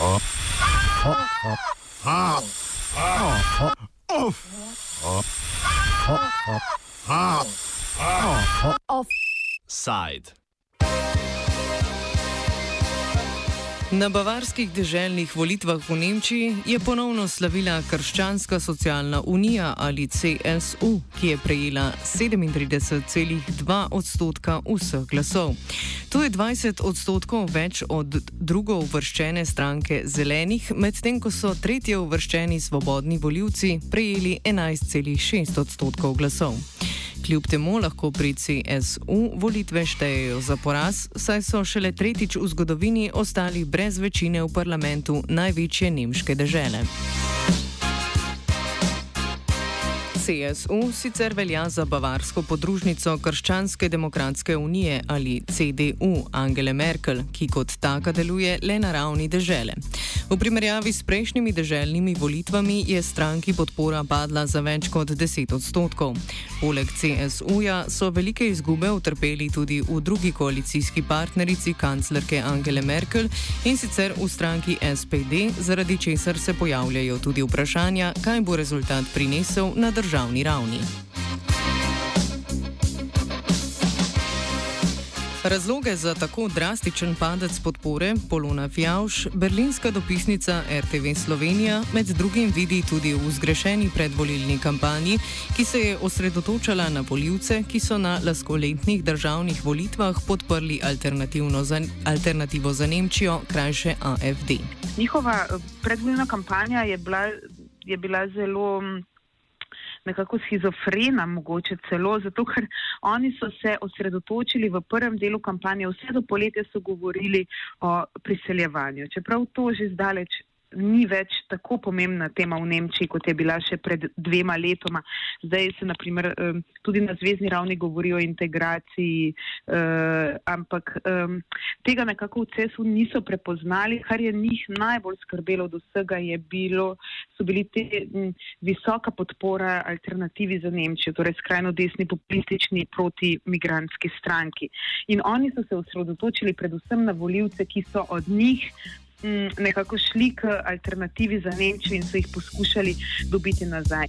Offside. Na bavarskih deželnih volitvah v Nemčiji je ponovno slavila Krščanska socialna unija ali CSU, ki je prejela 37,2 odstotka vseh glasov. To je 20 odstotkov več od drugo uvrščene stranke zelenih, medtem ko so tretje uvrščeni svobodni voljivci prejeli 11,6 odstotkov glasov. Kljub temu lahko pri CSU volitve štejejo za poraz, saj so šele tretjič v zgodovini ostali brez večine v parlamentu največje nemške države. CSU sicer velja za bavarsko podružnico Krščanske demokratske unije ali CDU Angele Merkel, ki kot taka deluje le na ravni države. V primerjavi s prejšnjimi državnimi volitvami je stranki podpora padla za več kot 10 odstotkov. Poleg CSU-ja so velike izgube utrpeli tudi v drugi koalicijski partnerici kanclerke Angele Merkel in sicer v stranki SPD, zaradi česar se pojavljajo tudi vprašanja, kaj bo rezultat prinesel na državni državni ravni. Razloge za tako drastičen padec podpore Polona Fjauš, berlinska dopisnica RTV Slovenija, med drugim vidi tudi v zgrešeni predvolilni kampanji, ki se je osredotočala na voljivce, ki so na laskoletnih državnih volitvah podprli za, alternativo za Nemčijo, krajše AFD. Njihova eh, predvolilna kampanja je bila, je bila zelo nekako schizofrena, mogoče celo, zato ker oni so se osredotočili v prvem delu kampanje, vse do poletja so govorili o priseljevanju. Čeprav to že zdaleč ni več tako pomembna tema v Nemčiji, kot je bila še pred dvema letoma. Zdaj se naprimer tudi na zvezdni ravni govori o integraciji, eh, ampak tega nekako v CES-u niso prepoznali. Kar je njih najbolj skrbelo od vsega, je bilo, so bili te visoka podpora alternativi za Nemčijo, torej skrajno desni populistični proti migranski stranki. In oni so se osredotočili predvsem na voljivce, ki so od njih Mm, nekako šli k alternativi za Nemčijo in so jih poskušali dobiti nazaj.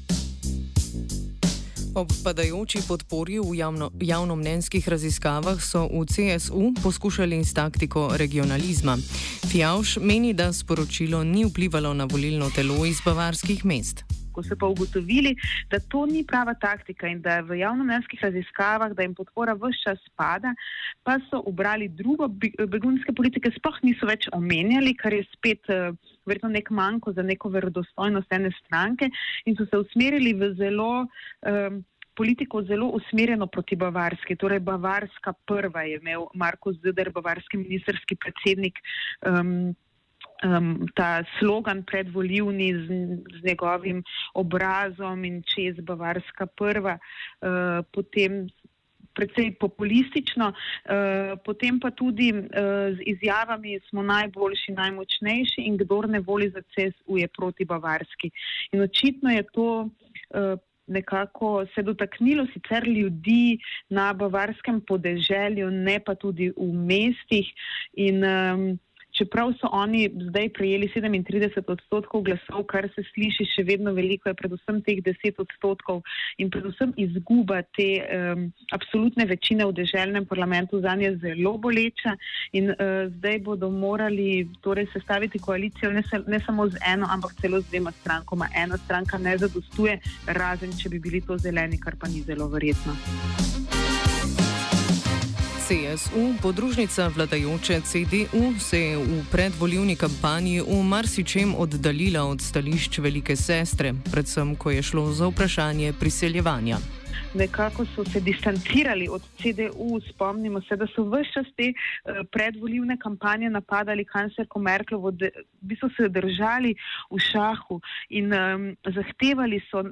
Ob padajoči podpori v javno, javnomnenjskih raziskavah so v CSU poskušali s taktiko regionalizma. Fjauš meni, da sporočilo ni vplivalo na volilno telo iz bavarskih mest ko so pa ugotovili, da to ni prava taktika in da v javnomnenjskih raziskavah, da jim podpora vse čas spada, pa so obrali drugo, begunske politike sploh niso več omenjali, kar je spet uh, verjetno nek manjko za neko verodostojnost ene stranke in so se usmerili v zelo. Um, Politiko zelo usmerjeno proti Bavarski, torej Bavarska prva je imel Marko Zeder, bavarski ministerski predsednik, um, um, ta slogan predvoljivni z, z njegovim obrazom in čez Bavarska prva, uh, potem predvsej populistično, uh, potem pa tudi uh, z izjavami smo najboljši, najmočnejši in kdor ne voli za CSU je proti Bavarski. In očitno je to uh, nekako se dotaknilo sicer ljudi na bavarskem podeželju, ne pa tudi v mestih in um, čeprav so oni zdaj prejeli 37 odstotkov glasov, kar se sliši še vedno veliko, je predvsem teh 10 odstotkov in predvsem izguba te um, absolutne večine v državnem parlamentu za nje zelo boleča in uh, zdaj bodo morali torej sestaviti koalicijo ne, se, ne samo z eno, ampak celo z dvema strankoma. Ena stranka ne zadostuje, razen če bi bili to zeleni, kar pa ni zelo verjetno. CSU, podružnica vladajoče CDU, se je v predvoljivni kampanji v marsičem oddaljila od stališč velike sestre, predvsem ko je šlo za vprašanje priseljevanja nekako so se distancirali od CDU. Spomnimo se, da so vse čas te uh, predvoljivne kampanje napadali kanclerko Merklovo, da bi so se držali v šahu in um, zahtevali, so,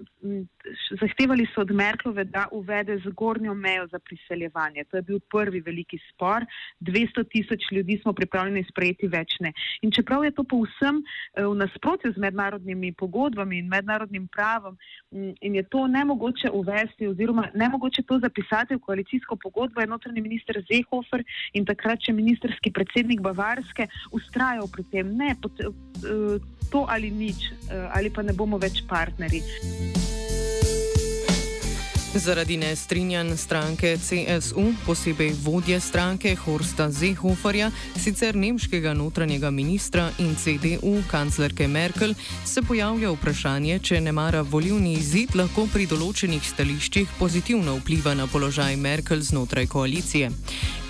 zahtevali so od Merklove, da uvede zgornjo mejo za priseljevanje. To je bil prvi veliki spor. 200 tisoč ljudi smo pripravljeni sprejeti več ne. In čeprav je to povsem uh, v nasprotju z mednarodnimi pogodbami in mednarodnim pravom in je to nemogoče uvesti oziroma oziroma ne mogoče to zapisati v koalicijsko pogodbo, je notranji minister Zehofer in takrat še ministerski predsednik Bavarske ustrajal pri tem, ne uh, to ali nič, uh, ali pa ne bomo več partnerji. Zaradi nestrinjanj stranke CSU, posebej vodje stranke Horsta Zehoferja, sicer nemškega notranjega ministra in CDU kanclerke Merkel, se pojavlja vprašanje, če ne mara volivni izid lahko pri določenih stališčih pozitivno vpliva na položaj Merkel znotraj koalicije.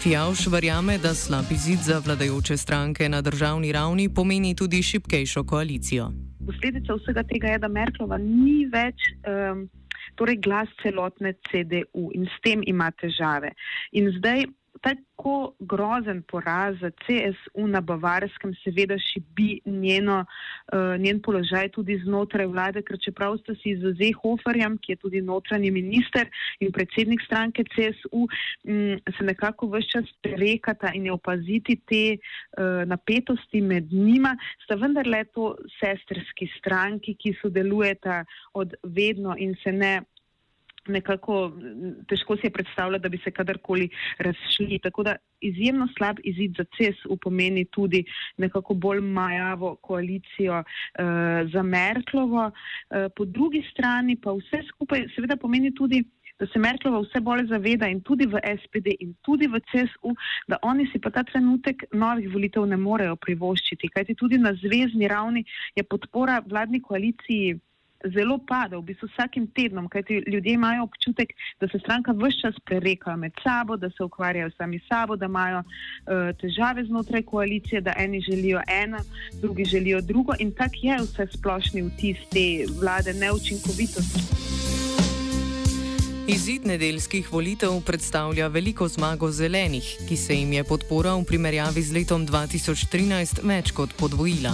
Fjauš verjame, da slab izid za vladajoče stranke na državni ravni pomeni tudi šipkejšo koalicijo. Posledica vsega tega je, da Merklova ni več. Um, torej glas celotne CDU in s tem ima težave. In zdaj tako grozen poraz za CSU na Bavarskem seveda šibi njeno, uh, njen položaj tudi znotraj vlade, ker čeprav sta si z Zehoferjem, ki je tudi notranji minister in predsednik stranke CSU, m, mm, se nekako vse čas rekata in je opaziti te uh, napetosti med njima, sta vendarle to sestrski stranki, ki sodelujeta od vedno in se ne nekako težko si je predstavljati, da bi se kadarkoli razšli. Tako da izjemno slab izid za CSU pomeni tudi nekako bolj majavo koalicijo uh, za Merklovo. Uh, po drugi strani pa vse skupaj seveda pomeni tudi, da se Merklova vse bolj zaveda in tudi v SPD in tudi v CSU, da oni si pa ta trenutek novih volitev ne morejo privoščiti, kajti tudi na zvezdni ravni je podpora vladni koaliciji zelo pada, v bistvu vsakim tednom, kajti ljudje imajo občutek, da se stranka vse čas prereka med sabo, da se ukvarjajo sami sabo, da imajo uh, težave znotraj koalicije, da eni želijo eno, drugi želijo drugo in tak je vse splošni vtis te vlade neučinkovitosti. Izid nedeljskih volitev predstavlja veliko zmago zelenih, ki se jim je podpora v primerjavi z letom 2013 več kot podvojila.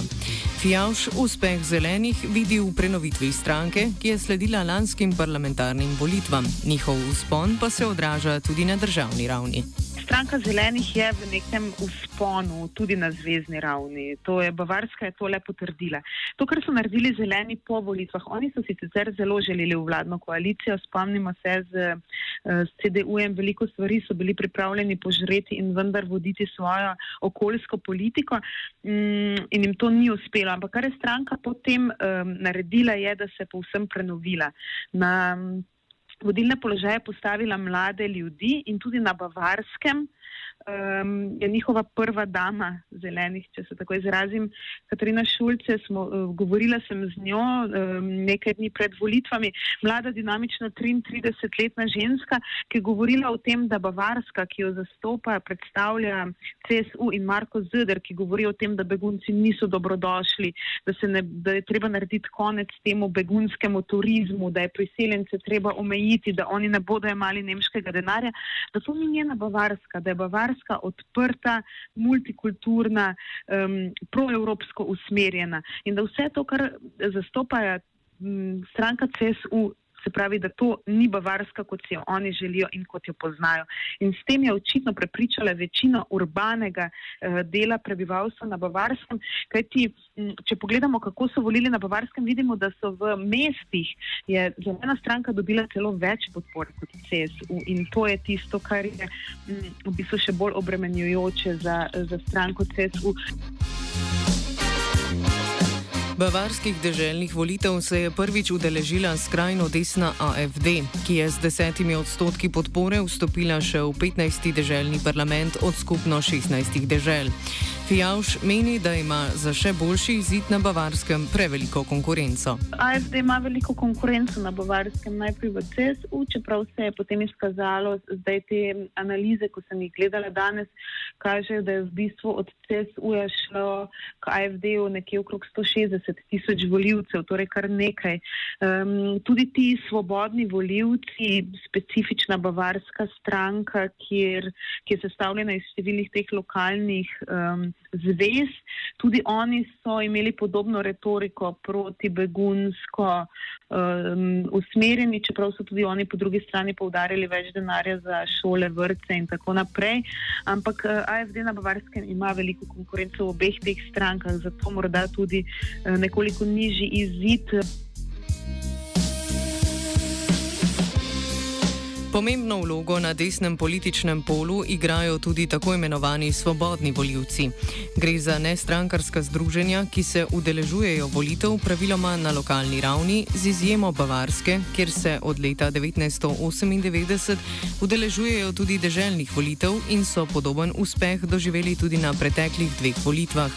Fijavš uspeh zelenih vidi v prenovitvi stranke, ki je sledila lanskim parlamentarnim volitvam. Njihov uspon pa se odraža tudi na državni ravni stranka zelenih je v nekem usponu, tudi na zvezdni ravni. To je Bavarska je to le potrdila. To, kar so naredili zeleni po volitvah, oni so si sicer zelo želeli v vladno koalicijo, spomnimo se z, eh, z CDU-jem, veliko stvari so bili pripravljeni požreti in vendar voditi svojo okoljsko politiko mm, in jim to ni uspelo. Ampak kar je stranka potem um, naredila, je, da se povsem prenovila. Na, vodilne položaje postavila mlade ljudi in tudi na Bavarskem um, je njihova prva dama zelenih, če se tako izrazim, Katarina Šulce, smo, uh, govorila sem z njo um, nekaj dni pred volitvami, mlada, dinamična, 33-letna ženska, ki je govorila o tem, da Bavarska, ki jo zastopa, predstavlja CSU in Marko Zeder, ki govori o tem, da begunci niso dobrodošli, da, ne, da je treba narediti konec temu begunskemu turizmu, da je priseljence treba omejiti, da oni ne bodo imeli nemškega denarja, da to ni njena Bavarska, da je Bavarska gospodarska, odprta, multikulturna, um, proevropsko usmerjena. In da vse to, kar zastopajo um, stranka CSU, se pravi, da to ni Bavarska, kot si jo oni želijo in kot jo poznajo. In s tem je očitno prepričala večino urbanega uh, dela prebivalstva na Bavarskem, kajti če pogledamo, kako so volili na Bavarskem, vidimo, da so v mestih je zelena stranka dobila celo več podpore kot CSU in to je tisto, kar je um, v bistvu še bolj obremenjujoče za, za stranko CSU. Bavarskih deželnih volitev se je prvič udeležila skrajno desna AFD, ki je z desetimi odstotki podpore vstopila še v 15. deželni parlament od skupno 16 dežel. Fijavš meni, da ima za še boljši izid na Bavarskem preveliko konkurenco. AFD ima veliko konkurenco na Bavarskem, najprej v CSU, čeprav se je potem izkazalo, da te analize, ko sem jih gledala danes, kažejo, da je v bistvu od CSU šlo k AFD-u nekje okrog 160 tisoč voljivcev, torej kar nekaj. Um, tudi ti svobodni voljivci, specifična bavarska stranka, kjer, ki je sestavljena iz številnih teh lokalnih um, zvez. Tudi oni so imeli podobno retoriko proti begunsko um, usmerjeni, čeprav so tudi oni po drugi strani povdarjali več denarja za šole, vrtce in tako naprej. Ampak uh, AFD na Bavarskem ima veliko konkurenco v obeh teh strankah, zato morda tudi uh, nekoliko nižji izid. Pomembno vlogo na desnem političnem polu igrajo tudi tako imenovani svobodni voljivci. Gre za nestrankarska združenja, ki se udeležujejo volitev praviloma na lokalni ravni, z izjemo Bavarske, kjer se od leta 1998 udeležujejo tudi deželnih volitev in so podoben uspeh doživeli tudi na preteklih dveh volitvah.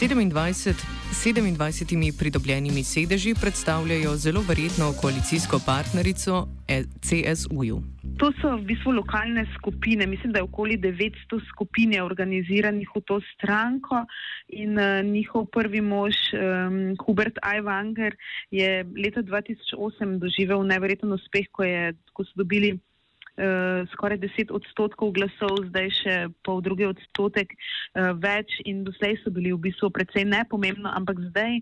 27, 27 pridobljenimi sedeži predstavljajo zelo verjetno koalicijsko partnerico e, CSU-ju. To so v bistvu lokalne skupine. Mislim, da je okoli 900 skupin organiziranih v to stranko in uh, njihov prvi mož, um, Hubert Aiwanger, je leta 2008 doživel neverjeten uspeh, ko, je, ko so dobili uh, skoraj 10 odstotkov glasov, zdaj še pol drugi odstotek uh, več in doslej so bili v bistvu precej nepomembno, ampak zdaj,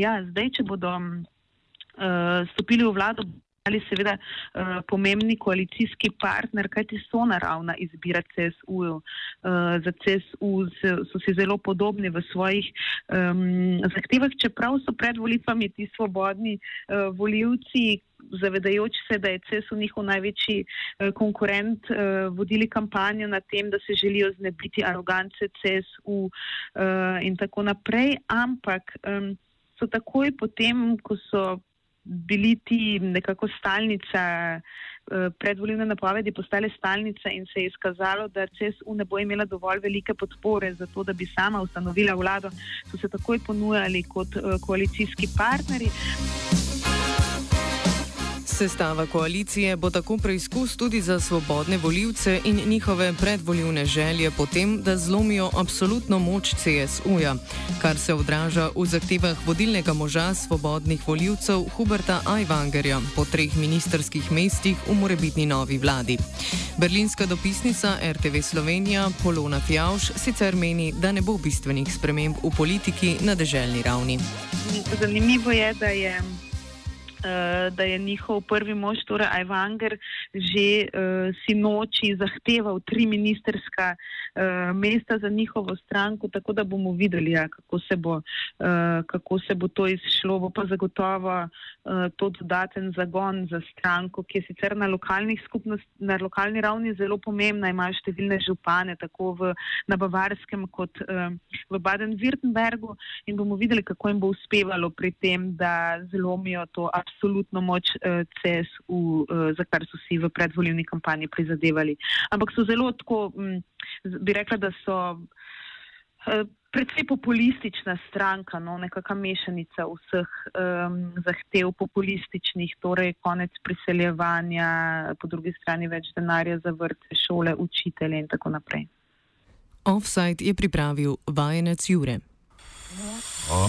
ja, zdaj če bodo uh, stopili v vlado. Ali seveda uh, pomembni koalicijski partner, kajti so naravna izbira CSU. Uh, za CSU so si zelo podobni v svojih um, zahtevah, čeprav so pred volitvami ti svobodni uh, voljivci, zavedajoč se, da je CSU njihov največji uh, konkurent, uh, vodili kampanjo na tem, da se želijo znebiti arogance CSU uh, in tako naprej. Ampak so takoj potem, ko so bili ti nekako stalnica. Predvoljene napovedi postale stalnica in se je izkazalo, da CSU ne bo imela dovolj velike podpore za to, da bi sama ustanovila vlado, so se takoj ponujali kot koalicijski partneri. Sestava koalicije bo tako preizkus tudi za svobodne voljivce in njihove predvoljivne želje potem, da zlomijo absolutno moč CSU-ja, kar se odraža v zahtevah vodilnega moža svobodnih voljivcev Huberta Aiwangerja po treh ministerskih mestih v morebitni novi vladi. Berlinska dopisnica RTV Slovenija Polona Fjauš sicer meni, da ne bo bistvenih sprememb v politiki na deželni ravni. Zanimivo je, da je da je njihov prvi mož, torej Ajvanger, že uh, si noči zahteval tri ministerska uh, mesta za njihovo stranko, tako da bomo videli, ja, kako, se bo, uh, kako se bo to izšlo. Bo pa zagotovo uh, to dodaten zagon za stranko, ki je sicer na, na lokalni ravni zelo pomembna, ima številne župane, tako v, na Bavarskem kot uh, v Baden-Württembergu in bomo videli, kako jim bo uspevalo pri tem, da zlomijo to absolutno moč uh, eh, CSU, uh, eh, za kar so si v predvoljivni kampanji prizadevali. Ampak so zelo tako, um, bi rekla, da so uh, predvsej populistična stranka, no, nekakšna mešanica vseh um, zahtev populističnih, torej konec priseljevanja, po drugi strani več denarja za vrte, šole, učitelje in tako naprej. Offside je pripravil vajenec Jure. Oh.